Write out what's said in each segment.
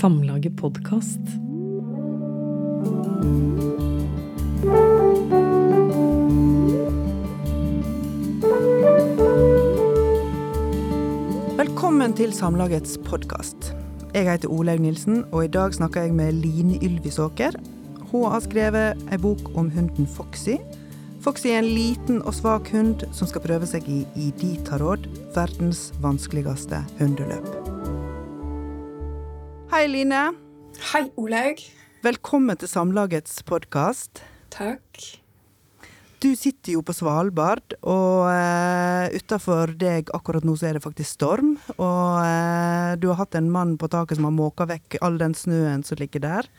Samlaget podkast. Velkommen til Samlagets podkast. Jeg heter Olaug Nilsen, og i dag snakker jeg med Line Ylvisåker. Hun har skrevet ei bok om hunden Foxy. Foxy er en liten og svak hund som skal prøve seg i Iditarod, verdens vanskeligste hundeløp. Hei, Line. Hei, Olaug. Velkommen til Samlagets podkast. Takk. Du sitter jo på Svalbard, og uh, utafor deg akkurat nå så er det faktisk storm. Og uh, du har hatt en mann på taket som har måka vekk all den snøen som ligger der.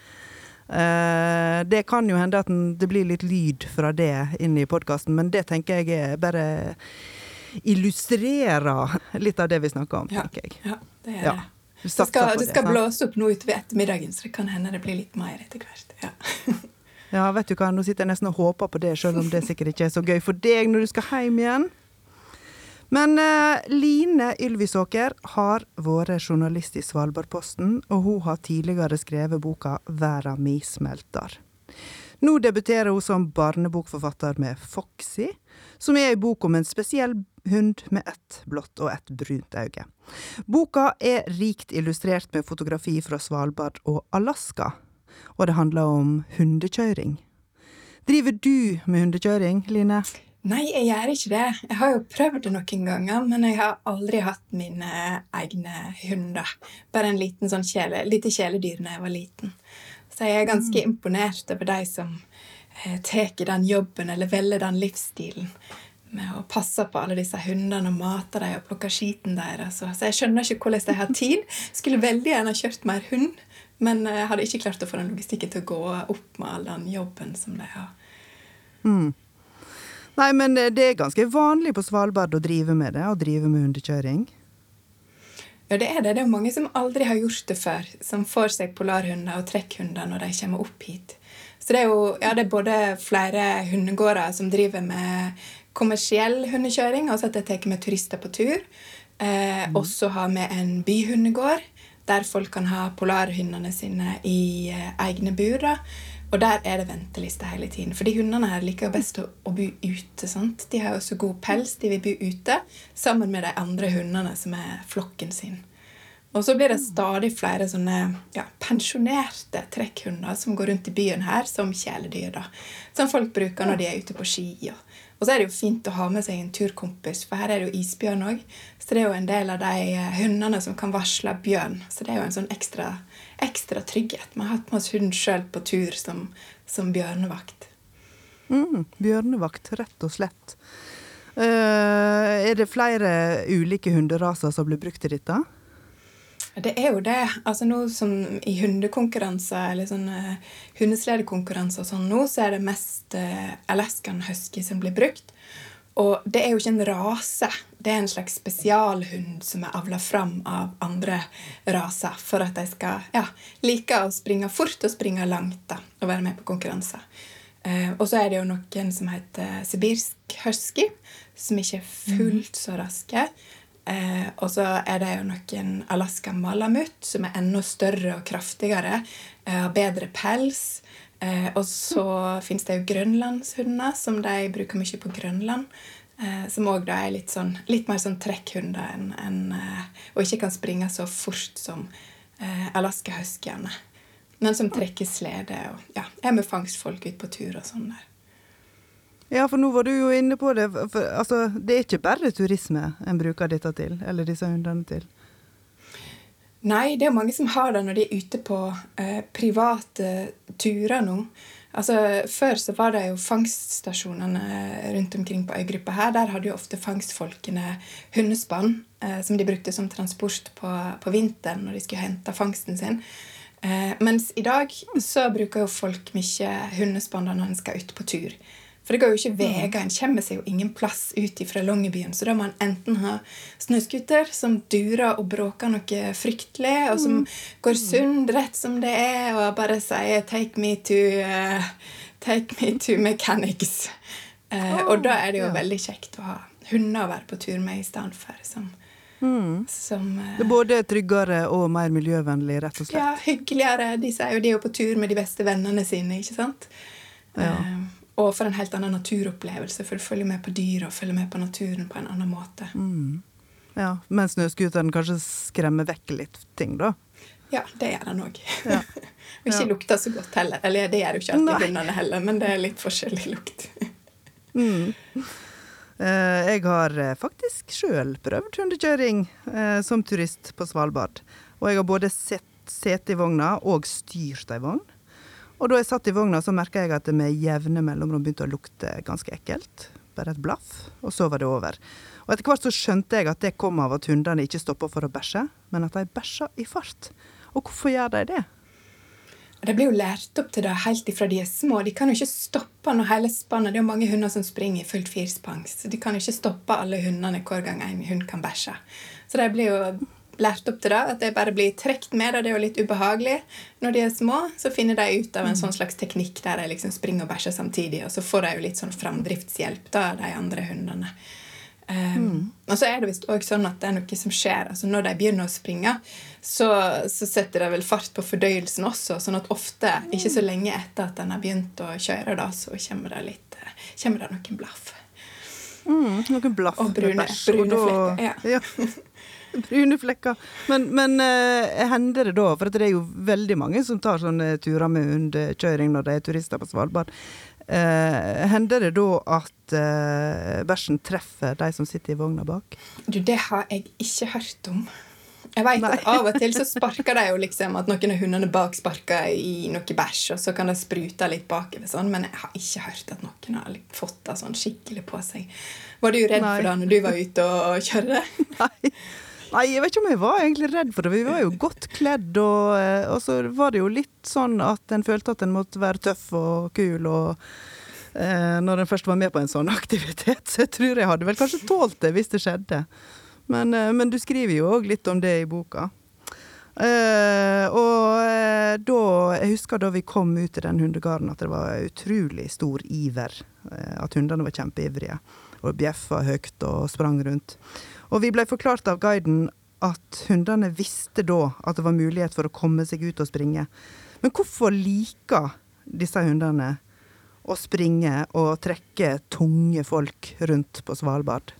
Uh, det kan jo hende at den, det blir litt lyd fra det inn i podkasten, men det tenker jeg bare illustrerer litt av det vi snakker om, Ja, tenker jeg. ja det er det. Vi Det satser skal, det skal blåse opp nå utover ettermiddagen, så det kan hende det blir litt mer etter hvert. Ja. Ja, vet du hva, nå sitter jeg nesten og håper på det, selv om det sikkert ikke er så gøy for deg når du skal hjem igjen. Men uh, Line Ylvisåker har vært journalist i Svalbardposten, og hun har tidligere skrevet boka 'Verda mi smelter'. Nå debuterer hun som barnebokforfatter med Foxy, som er ei bok om en spesiell hund med ett blått og ett brunt øye. Boka er rikt illustrert med fotografi fra Svalbard og Alaska, og det handler om hundekjøring. Driver du med hundekjøring, Line? Nei, jeg gjør ikke det. Jeg har jo prøvd det noen ganger, men jeg har aldri hatt mine egne hunder. Bare en liten sånn kjæle, lite kjæledyr da jeg var liten. Så jeg er ganske imponert over de som eh, tar den jobben eller velger den livsstilen med å passe på alle disse hundene og mate dem og plukke skiten deres. Så jeg skjønner ikke hvordan de har tid. Skulle veldig gjerne kjørt mer hund, men jeg hadde ikke klart å få den logistikken til å gå opp med all den jobben som de har. Nei, men eh, det er ganske vanlig på Svalbard å drive med det, å drive med hundekjøring. Ja, det er det. Det er mange som aldri har gjort det før, som får seg polarhunder og trekkhunder når de kommer opp hit. Så det er jo ja, det er både flere hundegårder som driver med kommersiell hundekjøring, altså at jeg tar med turister på tur. Eh, Også har vi en byhundegård, der folk kan ha polarhundene sine i eh, egne bur. Og der er det venteliste hele tiden. For de hundene her liker best å, å bo ute. sant? De har jo så god pels, de vil bo ute sammen med de andre hundene som er flokken sin. Og så blir det stadig flere sånne ja, pensjonerte trekkhunder som går rundt i byen her som kjæledyr. da. Som folk bruker når de er ute på ski. Og, og så er det jo fint å ha med seg en turkompis, for her er det jo isbjørn òg. Så det er jo en del av de eh, hundene som kan varsle bjørn. Så det er jo en sånn ekstra, ekstra trygghet. Vi har hatt med oss hund sjøl på tur som, som bjørnevakt. Mm, bjørnevakt, rett og slett. Uh, er det flere ulike hunderaser som blir brukt i dette? Det er jo det. Altså nå som I hundekonkurranser eller sånne hundesledekonkurranser og sånn nå, så er det mest eh, Alaskan husky som blir brukt. Og det er jo ikke en rase. Det er en slags spesialhund som er avla fram av andre raser for at de skal ja, like å springe fort og springe langt da, og være med på konkurranser. Eh, og så er det jo noen som heter sibirsk husky, som ikke er fullt så raske. Eh, og så er det jo noen Alaska malamut, som er enda større og kraftigere. Eh, har bedre pels. Eh, og så fins det jo grønlandshunder, som de bruker mye på Grønland. Eh, som òg er litt, sånn, litt mer sånn trekkhunder enn enn, eh, og ikke kan springe så fort som eh, Alaska huskyene. Men som trekker slede og ja, er med fangstfolk ut på tur og sånn der. Ja, for nå var du jo inne på det. For, altså, det er ikke bare turisme en bruker dette til, eller disse hundene til. Nei, det er mange som har det når de er ute på eh, private turer nå. Altså, Før så var det jo fangststasjonene rundt omkring på øygruppa her. Der hadde jo ofte fangstfolkene hundespann eh, som de brukte som transport på, på vinteren når de skulle hente fangsten sin. Eh, mens i dag så bruker jo folk mye hundespann når en skal ut på tur. For det går jo ikke veier. En kommer seg jo ingen plass ut fra Longyearbyen. Så da må en enten ha snøscooter som durer og bråker noe fryktelig, og som går sund rett som det er, og bare sier 'take me to, uh, take me to mechanics'. Eh, og da er det jo ja. veldig kjekt å ha hunder å være på tur med i stedet for som Mm. Som uh, Det er både tryggere og mer miljøvennlig, rett og slett. Ja, hyggeligere. De sier jo de er jo på tur med de beste vennene sine, ikke sant? Ja. Eh, og for en helt annen naturopplevelse, for du følger med på dyr og følger med på naturen på en annen måte. Mm. Ja, Men snøscooteren kanskje skremmer vekk litt ting, da? Ja, det gjør den òg. Ja. og ikke Ja. lukter så godt heller. Eller det gjør jo ikke alltid hundene heller, men det er litt forskjellig lukt. Mm. Eh, jeg har eh, faktisk sjøl prøvd hundekjøring eh, som turist på Svalbard. Og jeg har både sett sete i vogna og styrt ei vogn. Og da jeg satt i vogna, så merka jeg at det med jevne mellomrom begynte å lukte ganske ekkelt. Bare et blaff, og så var det over. Og etter hvert så skjønte jeg at det kom av at hundene ikke stoppa for å bæsje, men at de bæsja i fart. Og hvorfor gjør de det? De blir jo lært opp til det helt ifra de er små. De kan jo ikke stoppe når hele spannet Det er jo mange hunder som springer i fullt firspang, så de kan jo ikke stoppe alle hundene hver gang en hund kan bæsje. Så de blir jo lært opp til det, at de bare blir trukket med, det er jo litt ubehagelig. Når de er små, så finner de ut av en sånn slags teknikk der de liksom springer og bæsjer samtidig, og så får de jo litt sånn framdriftshjelp da, av de andre hundene. Um, Og så er det visst også sånn at det er noe som skjer. altså Når de begynner å springe, så, så setter de vel fart på fordøyelsen også. sånn at ofte, ikke så lenge etter at en har begynt å kjøre, da, så kommer det litt eh, kommer det noen blaff. Mm, noen blaff Og brune- brune flekker, ja. brune flekker. Men, men uh, hender det da, for det er jo veldig mange som tar sånne turer med hundekjøring når de er turister på Svalbard, Uh, hender det da at uh, bæsjen treffer de som sitter i vogna bak? Du, det har jeg ikke hørt om. Jeg vet Nei. at Av og til så sparker de jo liksom at noen av hundene bak sparker i noe bæsj, og så kan det sprute litt bakover, sånn, men jeg har ikke hørt at noen har fått det sånn skikkelig på seg. Var du redd Nei. for det når du var ute og kjørte? Nei. Nei, jeg vet ikke om jeg var egentlig redd for det. Vi var jo godt kledd, og, eh, og så var det jo litt sånn at en følte at en måtte være tøff og kul og eh, Når en først var med på en sånn aktivitet. Så jeg tror jeg hadde vel kanskje tålt det hvis det skjedde. Men, eh, men du skriver jo òg litt om det i boka. Eh, og eh, da Jeg husker da vi kom ut til den hundegarden at det var utrolig stor iver. eh, at hundene var kjempeivrige. Og bjeffa høyt og sprang rundt. Og vi ble forklart av guiden at hundene visste da at det var mulighet for å komme seg ut og springe. Men hvorfor liker disse hundene å springe og trekke tunge folk rundt på Svalbard?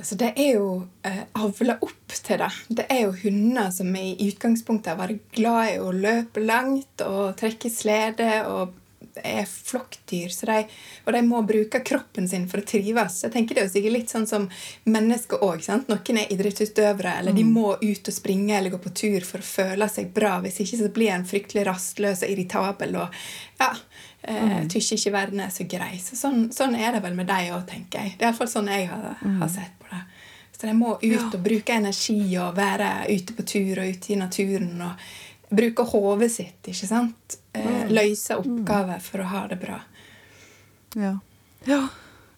Altså, det er jo eh, avla opp til det. Det er jo hunder som i utgangspunktet har vært glad i å løpe langt og trekke slede og er flokkdyr. Så de, og de må bruke kroppen sin for å trives. Jeg tenker Det er sikkert litt sånn som mennesker òg. Noen er idrettsutøvere, eller de må ut og springe eller gå på tur for å føle seg bra. Hvis ikke så blir en fryktelig rastløs og irritabel og ja, eh, tykker ikke verden er så grei. Så sånn, sånn er det vel med deg òg, tenker jeg. Det er iallfall sånn jeg har, har sett på det. Så de må ut og bruke energi og være ute på tur og ute i naturen. og Bruke hodet sitt, ikke sant? Eh, løse oppgaver for å ha det bra. Ja. ja.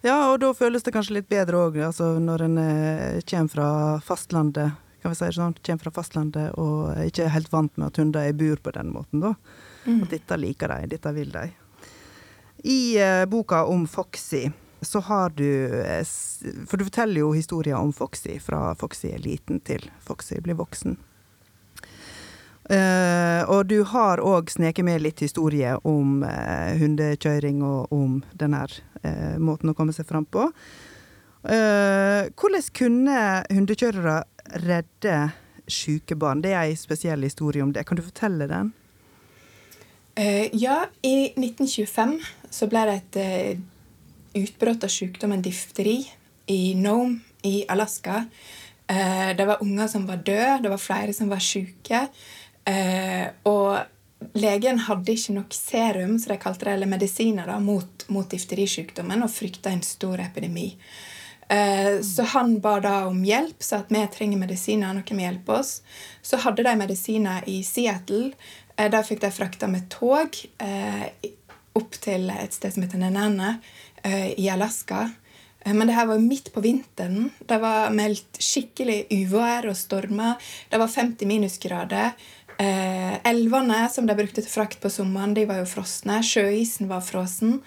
Ja, og da føles det kanskje litt bedre òg, altså når en eh, kommer fra fastlandet. Kan vi si det sånn? Kommer fra fastlandet og er ikke helt vant med at hunder er i bur på den måten, da. At dette liker de, dette vil de. I eh, boka om Foxy så har du eh, For du forteller jo historier om Foxy, fra Foxy er liten til Foxy blir voksen. Eh, og du har òg sneket med litt historie om uh, hundekjøring og om denne her eh, måten å komme seg fram på. Hvordan kunne hundekjørere redde syke barn? Det er ei spesiell historie om det. Kan du fortelle den? Ja, i 1925 så ble det et utbrudd av sykdommen difteri i Nome i Alaska. Det var unger som var døde, det var flere som var syke. Eh, og legen hadde ikke nok serum, så de kalte det, eller medisiner da, mot, mot difterisykdommen, og frykta en stor epidemi. Eh, Så han ba da om hjelp, sa at vi trenger medisiner, noen må hjelpe oss. Så hadde de medisiner i Seattle. Eh, Da fikk de frakta med tog eh, opp til et sted som heter Nenane eh, i Alaska. Men det her var midt på vinteren. Det var meldt skikkelig uvær og stormer. Det var 50 minusgrader. Eh, elvene som de brukte til frakt på sommeren, de var jo frosne. Sjøisen var frossen.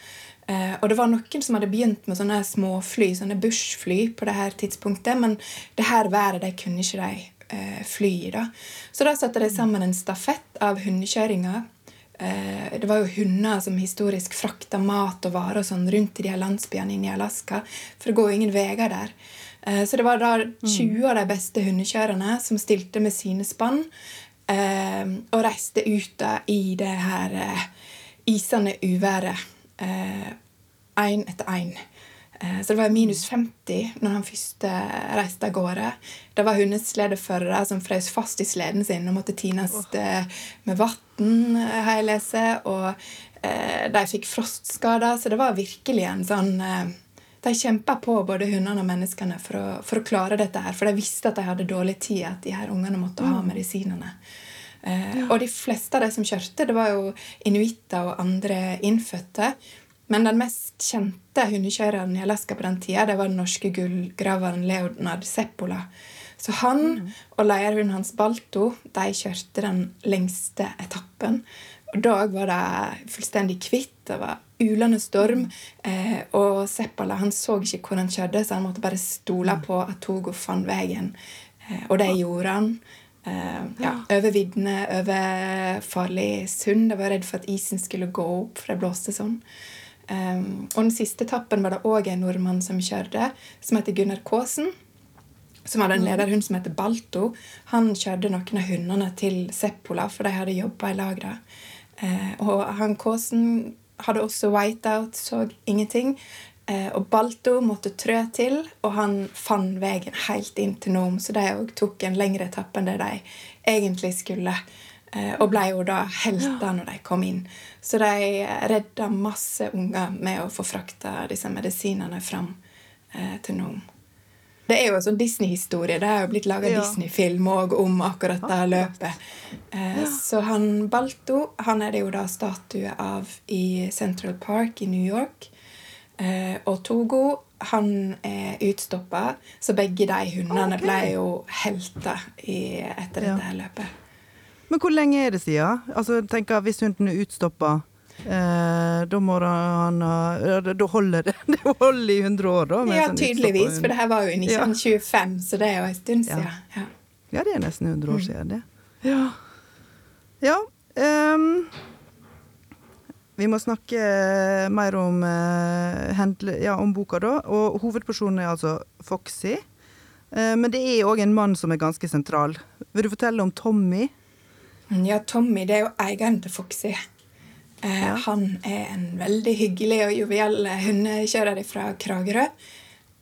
Eh, og det var noen som hadde begynt med sånne småfly, sånne bushfly, på det her tidspunktet, men det her været de kunne ikke de eh, fly i. da. Så da satte de sammen en stafett av hundekjøringer. Eh, det var jo hunder som historisk frakta mat og varer og sånn rundt i de her landsbyene inne i Alaska, for det går jo ingen veier der. Eh, så det var da 20 av de beste hundekjørerne som stilte med sine spann og reiste ut da i det her eh, isende uværet én eh, etter én. Eh, så det var minus 50 når han først reiste av gårde. Det var hundesledeførere som frøs fast i sleden sin og måtte tines med vann, har jeg lest. Og de fikk frostskader, så det var virkelig en sånn De kjempa på, både hundene og menneskene, for å, for å, klare dette her. For de visste at de hadde dårlig tid, at de her ungene måtte ha medisinene. Eh, Ja. Og de fleste av de som kjørte, det var jo inuitter og andre innfødte. Men den mest kjente hundekjøreren i Alaska på den tida, det var den norske gullgraveren Leonard Seppola. Så han mm. og lederhunden hans Balto de kjørte den lengste etappen. Og da var det fullstendig kvitt. Det var ulende storm. Eh, og Seppala han så ikke hvor han kjørte, så han måtte bare stole på at Togo fant veien. Eh, og det gjorde han. Eh, ja, over viddene, over farlig sund. Jeg var redd for at isen skulle gå opp, for det blåste sånn. Um, og den siste etappen var det òg en nordmann som kjørte, som heter Gunnar Kaasen. Som hadde en mm. lederhund som heter Balto. Han kjørte noen av hundene til Seppola, for de hadde jobba i lagra. Eh, og han Kaasen hadde også whiteout, så ingenting. Uh, og Balto måtte trø til, og han fant veien helt inn til Nome. Så de òg tok en lengre etappe enn det de egentlig skulle. Uh, og ble jo da helter når de kom inn. Så de redda masse unger med å få frakta disse medisinene fram eh, til Nome. Det er jo en sånn Disney-historie. Det er jo blitt laga ja. Disney-film om akkurat det løpet. Eh, ja. Så han Balto han er det jo da statue av i Central Park i New York. Eh, og Togo han er utstoppa, så begge de hundene okay. ble jo helter i, etter dette ja. løpet. Men hvor lenge er det siden? Altså, tenker Hvis hunden er utstoppa, eh, da må han ha Da holder det Det holder i 100 år, da? Ja, tydeligvis. For det her var jo i 1925, ja. så det er jo en stund siden. Ja. ja. det er nesten 100 år mm. siden, det. Ja. ja um, vi må snakke mer om, uh, ja, om boka, da. Og hovedpersonen er altså Foxy. Uh, men det er òg en mann som er ganske sentral. Vil du fortelle om Tommy? Ja, Tommy det er jo eieren til Foxy. Eh, ja. Han er en veldig hyggelig og jovial hundekjører fra Kragerø.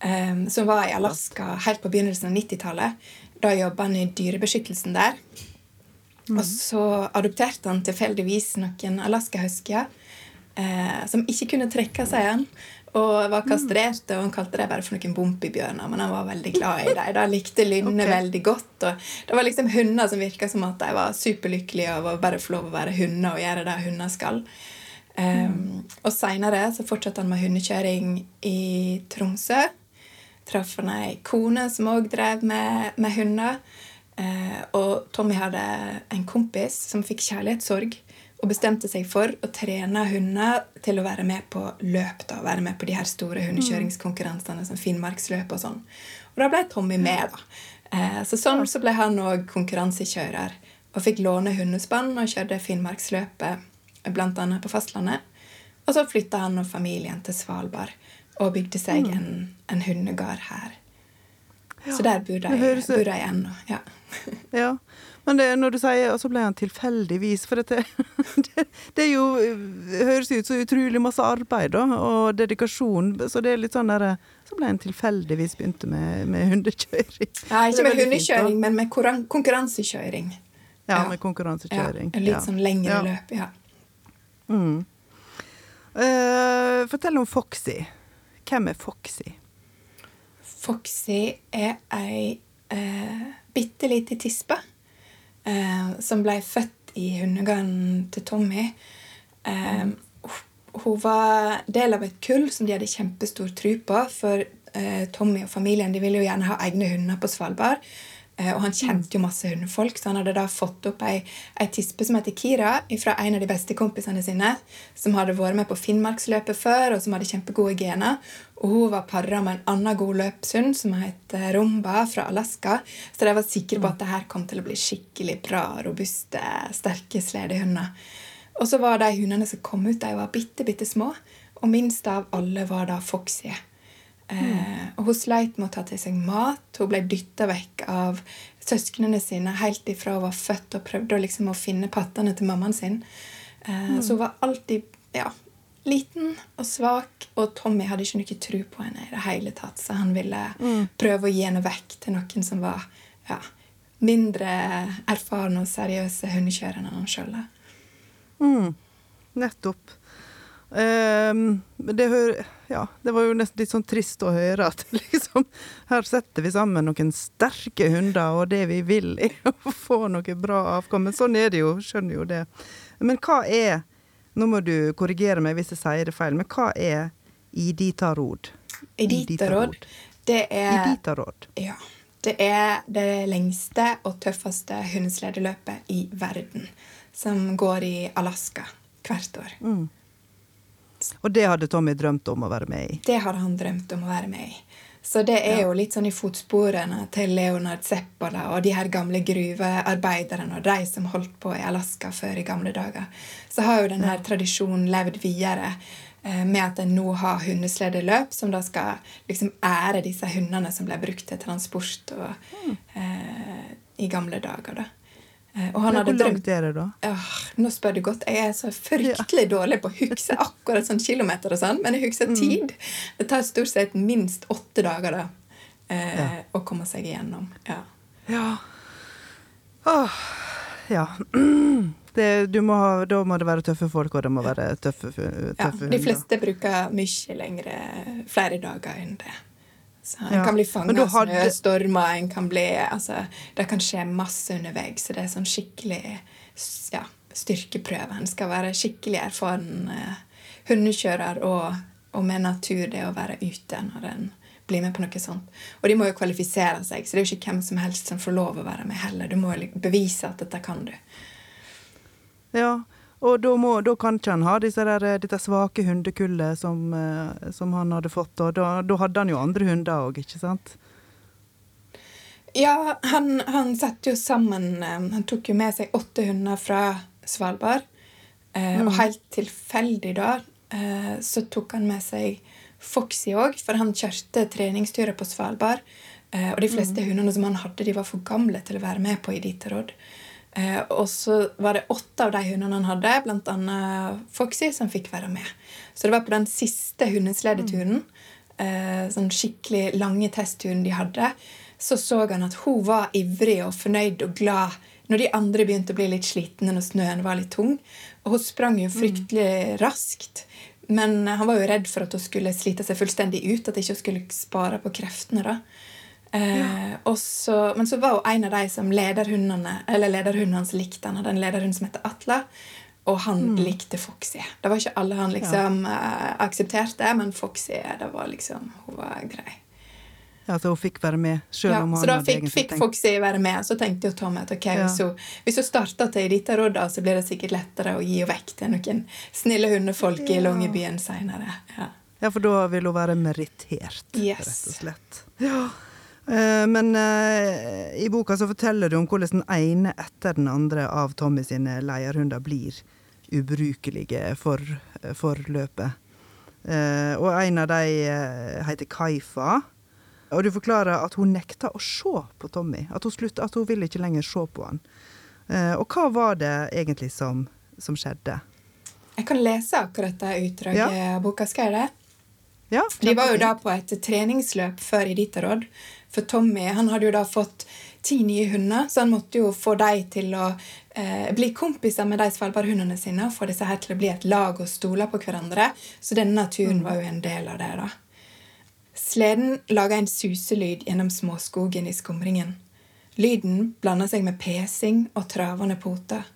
Eh, som var i Alaska helt på begynnelsen av 90-tallet. Da jobba han i dyrebeskyttelsen der. Mm. Og så adopterte han tilfeldigvis noen alaska-huskyer eh, som ikke kunne trekke seg igjen og var kastrert, og han kalte det bare for noen bompibjørner. Men han var veldig glad i dem. Da likte Lynne okay. veldig godt. og Det var liksom hunder som virka som at de var superlykkelige og bare få lov å være hunder og gjøre det hunder skal. Um, mm. Og seinere så fortsatte han med hundekjøring i Tromsø. Traff han ei kone som òg drev med, med hunder. Uh, og Tommy hadde en kompis som fikk kjærlighetssorg og bestemte seg for å trene hunder til å være med på løp. da, Være med på de her store hundekjøringskonkurransene som Finnmarksløp og sånn. Og da ble Tommy med. da. Eh, så sånn så ble han òg konkurransekjører. Og fikk låne hundespann og kjørte Finnmarksløpet bl.a. på fastlandet. Og så flytta han og familien til Svalbard og bygde seg mm. en, en hundegard her. Ja. Så der bor de ennå. Ja. ja. Men det, når du sier Og så ble han tilfeldigvis For dette, det, det, jo høres ut som utrolig masse arbeid da, og dedikasjon. Så det er litt sånn derre Så ble han tilfeldigvis begynte med, med hundekjøring. Ja, ikke med hundekjøring, men med konkurransekjøring. Ja, med konkurransekjøring. Ja, litt sånn lengre ja. løp, ja. Mm. Uh, fortell om Foxy. Hvem er Foxy? Foxy er ei eh, bitte lita tispe eh, som ble født i hundegarden til Tommy. Eh, hun var del av et kull som de hadde kjempestor tro på. For eh, Tommy og familien de ville jo gjerne ha egne hunder på Svalbard. Eh, og han kjente jo masse hundefolk, så han hadde da fått opp ei, ei tispe som heter Kira, fra en av de beste kompisene sine, som hadde vært med på Finnmarksløpet før, og som hadde kjempegode gener. Og hun var para med en annen god løpshund som het Rumba fra Alaska. Så de var sikre på at det her kom til å bli skikkelig bra, robuste, sterke sledehunder. Og så var de hundene som kom ut, de var bitte, bitte små. Og minst av alle var da Foxy. Eh, og hun sleit med å ta til seg mat. Hun ble dytta vekk av søsknene sine helt ifra hun var født, og prøvde liksom å finne pattene til mammaen sin. Mm. Så hun var alltid ja, liten og svak, og Tommy hadde ikke noe tro på henne i det hele tatt, så han ville prøve å gi henne vekk til noen som var ja, mindre erfarne og seriøse hundekjørere enn han sjøl. Mm. Nettopp. Um, det, hø- ja, det var jo nesten litt sånn trist å høre at liksom, her setter vi sammen noen sterke hunder, og det vi vil er å få noe bra avkom. Men sånn er det jo, skjønner jo det. Men hva er Nå må du korrigere meg hvis jeg sier det feil, men hva er iditarod? Iditarod, det er Iditarod. Ja. Det er det lengste og tøffeste hundesledeløpet i verden. Som går i Alaska hvert år. Mm. Og det hadde Tommy drømt om å være med i. Det hadde han drømt om å være med i. Så det er jo litt sånn i fotsporene til Leonard Zeppola og de her gamle gruvearbeiderne og de som holdt på i Alaska før i gamle dager. Så har jo denne tradisjonen levd videre eh, med at en nå har hundesledeløp som da skal liksom ære disse hundene som ble brukt til transport og, eh, i gamle dager. da. Eh, Hvor drømt langt er det, da? Øh, nå spør du godt. Jeg er så fryktelig dårlig på å huske akkurat sånn kilometer og sånn, men jeg husker tid. Det tar stort sett minst åtte dager da, eh, Ja. å komme seg igjennom. Ja. Ja. Åh, ja. Det, du må ha, da må det være tøffe folk, og det må være tøffe, tøffe Ja, de fleste bruker mye lengre, flere dager enn det. Så En Ja, kan bli fanga av hadde- snøstormer, en kan bli altså, Det kan skje masse underveis, så det er sånn skikkelig ja, styrkeprøve. En skal være skikkelig erfaren eh, hundekjører og, og med natur, det å være ute når en blir med på noe sånt. Og de må jo kvalifisere seg, så det er jo ikke hvem som helst som får lov å være med heller. Du må bevise at dette kan du. Ja, og da, må, da kan ikke han ha der, dette svake hundekullet som, eh, som han hadde fått. Og da, da hadde han jo andre hunder òg, ikke sant? Ja, han, han satte jo sammen eh, Han tok jo med seg åtte hunder fra Svalbard. Eh, Og helt tilfeldig da eh, så tok han med seg Foxy òg, for han kjørte treningsturer på Svalbard. Eh, og de fleste hundene som han hadde, de var for gamle til å være med på Iditarod. Eh, og så var det åtte av de hundene han hadde, bl.a. Foxy, som fikk være med. Så det var på den siste hundesledeturen, eh, sånn skikkelig lange testturen de hadde, så så han at hun var ivrig og fornøyd og glad når de andre begynte å bli litt slitne når snøen var litt tung. Og hun sprang jo fryktelig raskt. Men han var jo redd for at hun skulle slite seg fullstendig ut, at hun ikke skulle spare på kreftene. da. Eh, og så, men så var hun en av de som lederhundene eller lederhunden hans likte. Han hadde en lederhund som heter Atla, og han likte Foxy. Det var ikke alle han liksom eh, aksepterte, men Foxy det var liksom, hun var grei. Ja, så hun fikk være med, Selv Ja, om han så da fikk, fikk Foxy være med. Så tenkte jo Tom at ok, Ja. hun, hvis hun starter til rådet, så blir det sikkert lettere å gi henne vekk til noen snille hundefolk i Ja. Longyearbyen seinere. Ja. Ja, for da vil hun være merittert, Yes. rett og slett. Ja. Eh, Men eh, i boka så forteller du om hvordan den ene etter den andre av Tommy sine leierhunder blir ubrukelige for, for løpet. Eh, og en av de eh, heter Kaifa. Og du forklarer at hun nekta å se på Tommy. At hun, slutt, at hun ville ikke lenger se på han. Og hva var det egentlig som, som skjedde? Jeg kan lese akkurat det utdraget Ja. av boka. Skal jeg det? Ja, De var jo da på et treningsløp før Iditarod. For Tommy han hadde jo da fått ti nye hunder, så han måtte jo få dem til å eh, bli kompiser med de svalbardhundene sine og få disse her til å bli et lag og stole på hverandre. Så denne naturen var jo en del av det. da. Sleden laga en suselyd gjennom småskogen i skumringen. Lyden blanda seg med pesing og travende poter.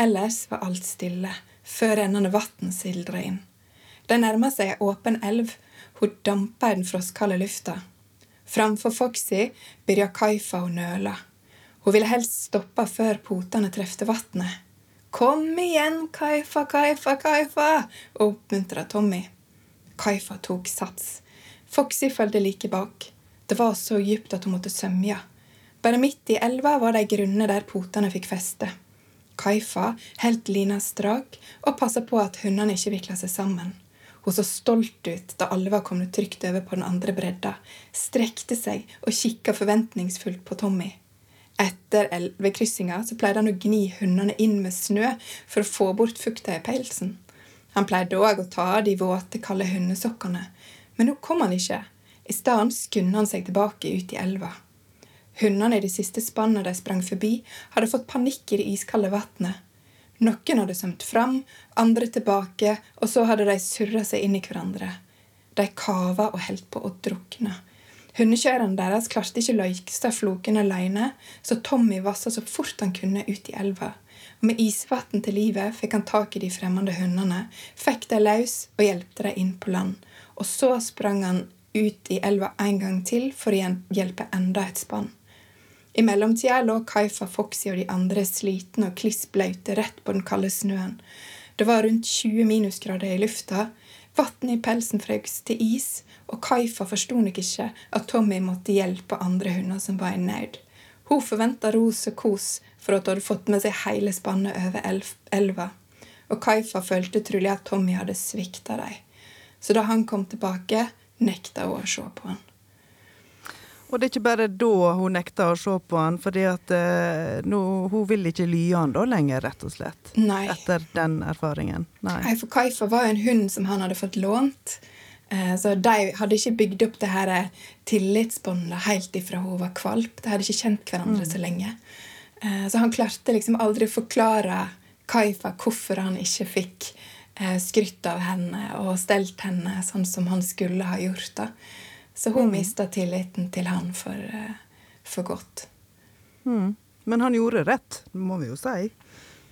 Ellers var alt stille, før rennende vann sildra inn. De nærma seg ei åpen elv. Hun dampa i den frostkalde lufta. Framfor Foxy begynte Kaifa å nøle. Hun ville helst stoppe før potene trefte vannet. Kom igjen, Kaifa, Kaifa, Kaifa, oppmuntra Tommy. Kaifa tok sats. Foxy fulgte like bak. Det var så dypt at hun måtte sømje. Bare midt i elva var ei grunne der potene fikk feste. Kaifa holdt lina strak og passa på at hundene ikke vikla seg sammen. Hun så stolt ut da alle var kommet trygt over på den andre bredda, strekte seg og kikka forventningsfullt på Tommy. Etter elvekryssinga pleide han å gni hundene inn med snø for å få bort fukta i pelsen. Han pleide òg å ta av de våte, kalde hundesokkene, men nå kom han ikke. I stedet skunda han seg tilbake ut i elva. Hundene i det siste spannet de sprang forbi, hadde fått panikk i det iskalde vannet. Noen hadde svømt fram, andre tilbake, og så hadde de surra seg inn i hverandre. De kava og holdt på å drukne. Hundekjørerne deres klarte ikke løykestad floken alene, så Tommy vassa så fort han kunne ut i elva. Og med isvann til livet fikk han tak i de fremmede hundene, fikk de løs og hjelpte de inn på land. Og så sprang han ut i elva en gang til for å hjelpe enda et spann. I mellomtida lå Kaifa, Foxy og de andre slitne og klissblaute rett på den kalde snøen. Det var rundt 20 minusgrader i lufta. Vannet i pelsen frøs til is, og Kaifa forsto nok ikke at Tommy måtte hjelpe andre hunder som var i nød. Hun forventa ros og kos for at hun hadde fått med seg hele spannet over elva, og Kaifa følte trolig at Tommy hadde svikta dem. Så da han kom tilbake, nekta hun å se på han. Og det er ikke bare da hun nekta å se på han, fordi at eh, nå, hun vil ikke lye han da lenger, rett og slett. Nei. Etter den erfaringen. Nei. Nei, for Kaifa var jo en hund som han hadde fått lånt. Eh, så de hadde ikke bygd opp det her eh, tillitsbåndet helt ifra hun var kvalp. De hadde ikke kjent hverandre mm. så lenge. Eh, så han klarte liksom aldri å forklare Kaifa hvorfor han ikke fikk skrytt av henne og stelt henne sånn som han skulle ha gjort. da. Så hun mm. mista tilliten til han for, eh, for godt. Mm. Men han gjorde rett, må vi jo si.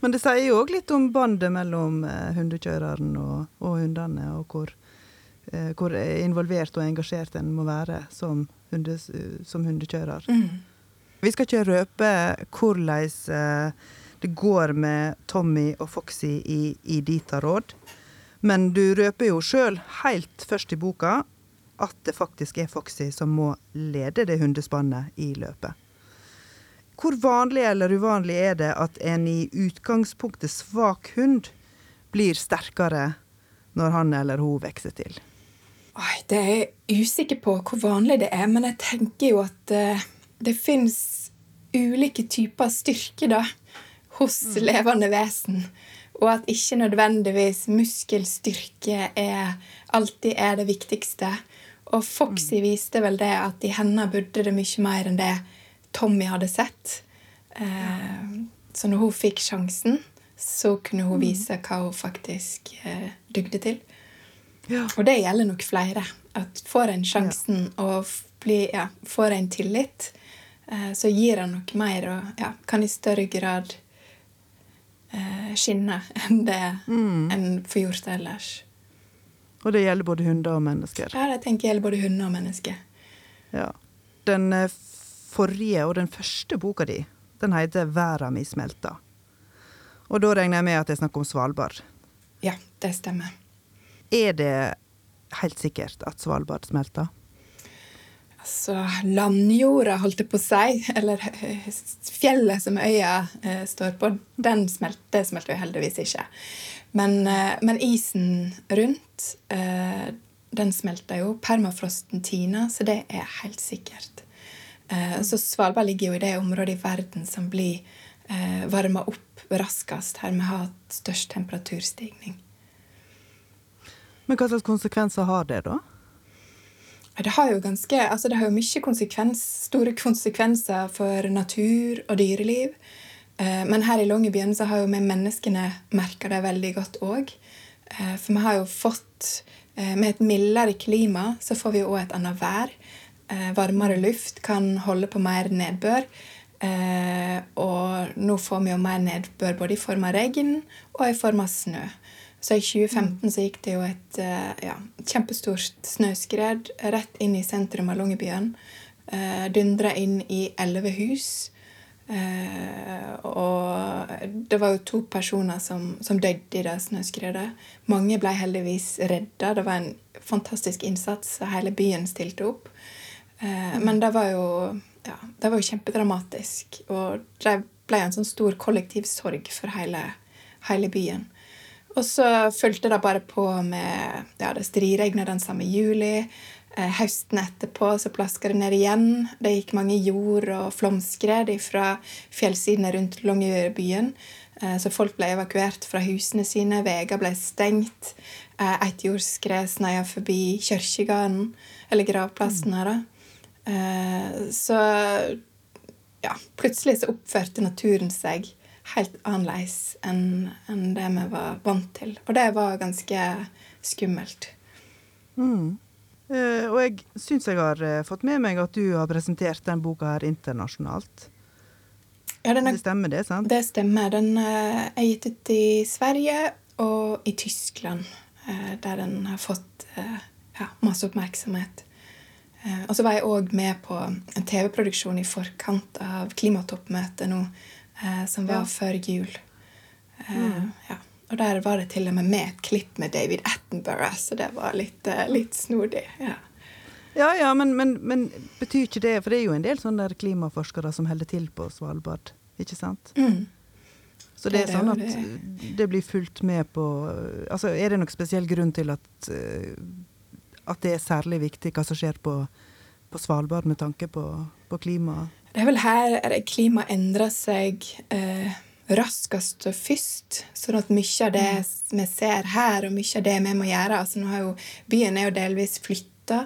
Men det sier jo òg litt om bandet mellom eh, hundekjøreren og, og, hundene, og hvor, eh, hvor, involvert og engasjert en må være som, hunde, som hundekjører. Mm. Vi skal ikke røpe hvordan eh, det går med Tommy og Foxy i, i Dita-råd, men du røper jo sjøl helt først i boka at det faktisk er Foxy som må lede det hundespannet i løpet. Hvor vanlig eller uvanlig er det at en i utgangspunktet svak hund blir sterkere når han eller hun vokser til? Oi, det er jeg usikker på hvor vanlig det er, men jeg tenker jo at uh, det fins ulike typer styrke da, hos mm. levende vesen. Og at ikke nødvendigvis muskelstyrke er, alltid er det viktigste. Og Foxy mm. viste vel det at i henne burde det mye mer enn det Tommy hadde sett. Eh, så når hun fikk sjansen, så kunne hun mm. vise hva hun faktisk eh, dugde til. Ja. Og det gjelder nok flere. At får en sjansen ja. og bli, ja, får en tillit, eh, så gir han nok mer og ja, kan i større grad eh, skinne enn det mm. en får gjort ellers. Og det gjelder både hunder og mennesker? Ja, det tenker jeg gjelder både hunder og mennesker. Ja. Den eh, forrige og den første boka di, den heter 'Verda mi smelta'. Og da regner jeg med at det er snakk om Svalbard? Ja, det stemmer. Er det helt sikkert at Svalbard smelter? Altså, landjorda, holdt jeg på å si, eller fjellet som øya eh, står på, den smelter, smelter jo heldigvis ikke. Men, eh, men isen rundt, eh, den smelter jo. Permafrosten tiner, så det er helt sikkert. Eh, så Svalbard ligger jo i det området i verden som blir varma opp raskest, her vi har størst temperaturstigning. Men hva slags konsekvenser har det, da? Det har jo ganske, altså det har jo mye konsekvens, store konsekvenser for natur og dyreliv. Eh, men her i Longyearbyen så har jo vi menneskene merka det veldig godt òg. Eh, for vi har jo fått eh, Med et mildere klima så får vi jo òg et annet vær. Varmere luft kan holde på mer nedbør. Og nå får vi jo mer nedbør både i form av regn og i form av snø. Så i 2015 så gikk det jo et ja, kjempestort snøskred rett inn i sentrum av Longyearbyen. Dundra inn i elleve hus. Eh, og det var jo to personer som, som døde i det snøskredet. Mange ble heldigvis redda. Det var en fantastisk innsats. Hele byen stilte opp. Eh, men det var jo ja, det var jo kjempedramatisk. Og det ble en sånn stor kollektiv sorg for hele, hele byen. Og så fulgte det bare på med ja, Det striregna den samme juli. Eh, høsten etterpå så plaska det ned igjen. Det gikk mange jord- og flomskred fra fjellsidene rundt Longyearbyen. Eh, så folk ble evakuert fra husene sine, veier ble stengt. Eh, et jordskred sneia forbi kirkegården, eller gravplassen her, da. Eh, så ja, plutselig så oppførte naturen seg helt annerledes enn enn det vi var vant til. Og det var ganske skummelt. Mm. Eh, og jeg syns jeg har uh, fått med meg at du har presentert den boka her internasjonalt. Ja, er, det stemmer, det? sant? Det stemmer. Den uh, er gitt ut i Sverige og i Tyskland, der den har fått ja, masse oppmerksomhet. Eh, og så var jeg òg med på en TV-produksjon i forkant av klimatoppmøtet nå, eh, som var ja. før jul. Eh, mm. Ja. Og der var det til og med med et klipp med David Attenborough, så det var litt, litt snodig. Ja. Ja, ja, men, men, men, betyr ikke det For det er jo en del sånne klimaforskere som holder til på Svalbard, ikke sant? Mm. Så det, det er sånn at det blir fulgt med på Altså, er det noen spesiell grunn til at at det er særlig viktig hva som skjer på, på Svalbard med tanke på, på klimaet? Det er vel her klimaet endrer seg eh, raskest og først. Sånn at mye av det mm. vi ser her, og mye av det vi må gjøre altså nå har jo, Byen er jo delvis flytta.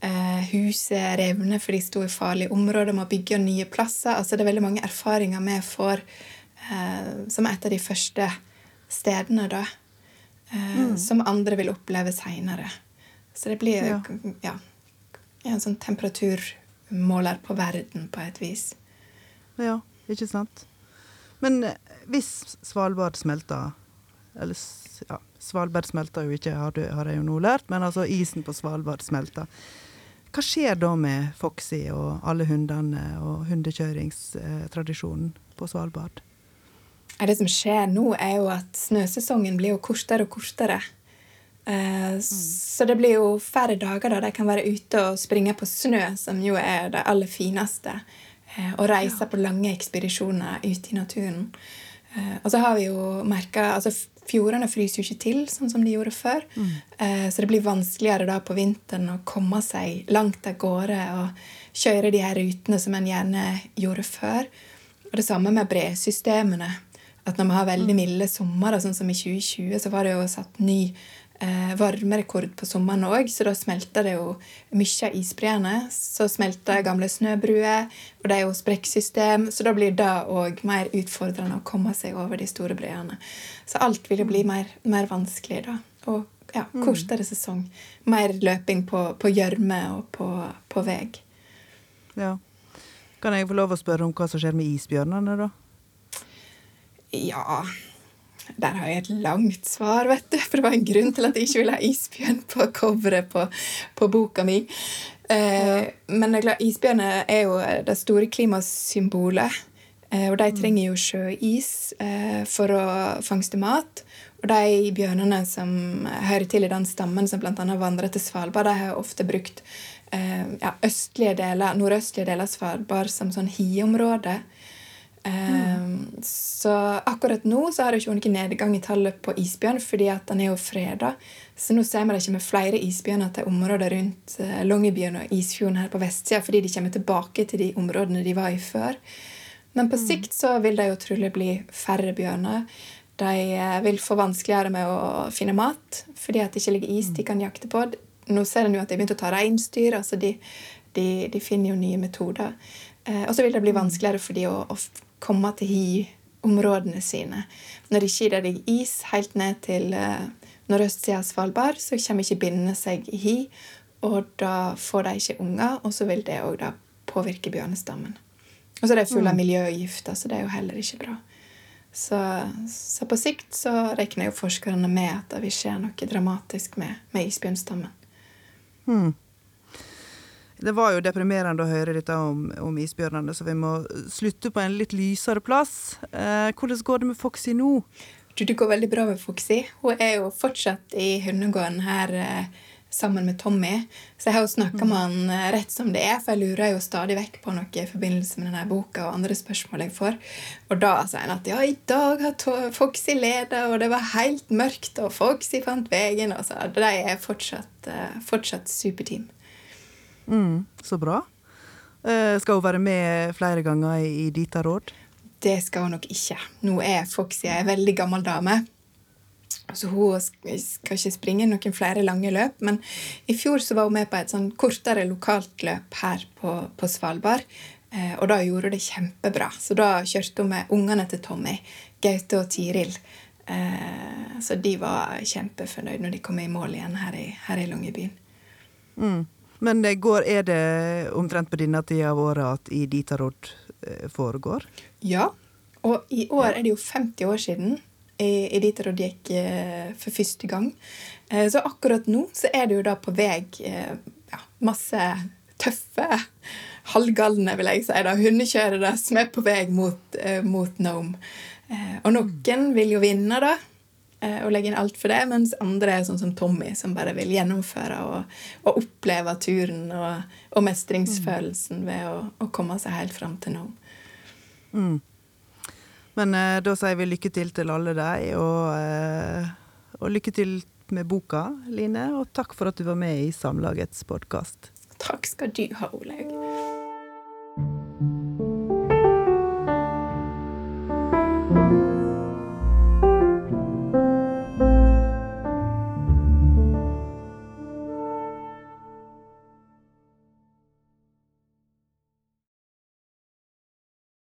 Eh, huset revner fordi de sto i farlige områder, må bygge nye plasser. altså Det er veldig mange erfaringer vi får eh, som et av de første stedene, da. Eh, mm. Som andre vil oppleve seinere. Så det blir ja. ja en sånn temperaturmåler på verden, på et vis. Ja, ikke sant. Men eh, hvis Svalbard smelter Eller ja, Svalbard smelter jo ikke, har, du, har jeg jo nå lært, men altså isen på Svalbard smelter. Hva skjer da med Foxy og alle hundene og hundekjøringstradisjonen på Svalbard? Det som skjer nå, er jo at snøsesongen blir jo kortere og kortere. Mm. Så det blir jo færre dager da de kan være ute og springe på snø, som jo er det aller fineste. Eh, og reise på lange ekspedisjoner ute i naturen. Eh, og så har vi jo merka altså Fjordene fryser jo ikke til sånn som de gjorde før. Mm. Så det blir vanskeligere da på vinteren å komme seg langt av gårde og kjøre de her rutene som en gjerne gjorde før. Og det samme med bresystemene. At når vi har veldig mm. milde somre, sånn som i 2020, så var det jo satt ny eh, varmerekord på sommeren òg, så da smelter det jo mye av isbreene. Så smelter gamle snøbruer, og det er jo sprekksystem, så da blir det òg mer utfordrende å komme seg over de store breene. Så alt vil jo bli mer, mer vanskelig da. Og ja, mm. kortere sesong. Mer løping på gjørme og på, på vei. Ja. Kan jeg få lov å spørre om hva som skjer med isbjørnene, da? Ja der har jeg et langt svar, vet du. For det var en grunn til at jeg ikke ville ha isbjørn på coveret på, på, boka mi. Eh, men det er isbjørner er jo det store klimasymbolet. Eh, og de mm. trenger jo sjøis eh, for å fangste mat. Og de bjørnene som hører til i den stammen som bl.a. vandrer til Svalbard, de har ofte brukt eh, ja, østlige deler, nordøstlige deler av Svalbard som sånn hiområde. Mm. Så akkurat nå så har det ikke vært noen nedgang i tallet på isbjørn, fordi at den er jo freda. Så nå ser vi det kommer flere isbjørner til områder rundt uh, Longyearbyen og Isfjorden her på vestsida, fordi de kommer tilbake til de områdene de var i før. Men på mm. sikt så vil det jo trolig bli færre bjørner. De uh, vil få vanskeligere med å finne mat fordi at det ikke ligger is de mm. kan jakte på. Nå ser en jo at de har begynt å ta reinsdyr. altså de, de, de, finner jo nye metoder. Uh, og så vil det bli mm. vanskeligere for de å, å komme til hiområdene sine. Når det ikke er is helt ned til uh, nordøstsida av Svalbard, så kommer ikke binnene seg i hi, og da får de ikke unger, og så vil det òg påvirke bjørnestammen. Og så er det full av mm. miljøgifter, så det er jo heller ikke bra. Så, så, på sikt så regner jo forskerne med at det vil skje noe dramatisk med, med isbjørnstammen. Hmm. Det var jo deprimerende å høre dette om, om isbjørnene, så vi må slutte på en litt lysere plass. Eh, hvordan går det med Foxy nå? Du, det går veldig bra med Foxy. Hun er jo fortsatt i hundegården her eh, sammen med Tommy. Så jeg har jo snakka med han eh, rett som det er, for jeg lurer jo stadig vekk på noe i forbindelse med denne boka og andre spørsmål jeg får. Og da sier han at ja, i dag har Foxy leda, og det var helt mørkt, og Foxy fant veien. Og så de er fortsatt, eh, fortsatt superteam. Mm, så bra. Eh, skal hun være med flere ganger i, i Dita råd? Det skal hun nok ikke. Nå er Foxy ei veldig gammel dame. Så hun skal ikke springe noen flere lange løp. Men i fjor så var hun med på et sånn kortere lokalt løp her på, på Svalbard. Eh, og da gjorde hun det kjempebra. Så da kjørte hun med ungene til Tommy, Gaute og Tiril. Eh, så de var kjempefornøyd når de kom i mål igjen her i, her i Longyearbyen. Mm. Men det går, er det omtrent på denne tida av året at i Ditarod eh, foregår? Ja, og i år er det jo 50 år siden Editorod gikk eh, for første gang. Eh, så akkurat nå så er det jo da på vei eh, ja, masse tøffe, halvgalne, vil jeg si, da, hundekjørere som er på vei mot, eh, mot Nome. Eh, og noen vil jo vinne, da. Eh, og legge inn alt for det, mens andre er sånn som Tommy, som bare vil gjennomføre og, og oppleve turen og, og mestringsfølelsen mm. ved å, å, komme seg helt fram til nå. Mm. Men eh, da sier vi lykke til til alle deg, og, eh, og, lykke til med boka, Line. Og takk for at du var med i Samlagets podkast. Takk skal du ha, Olaug. thank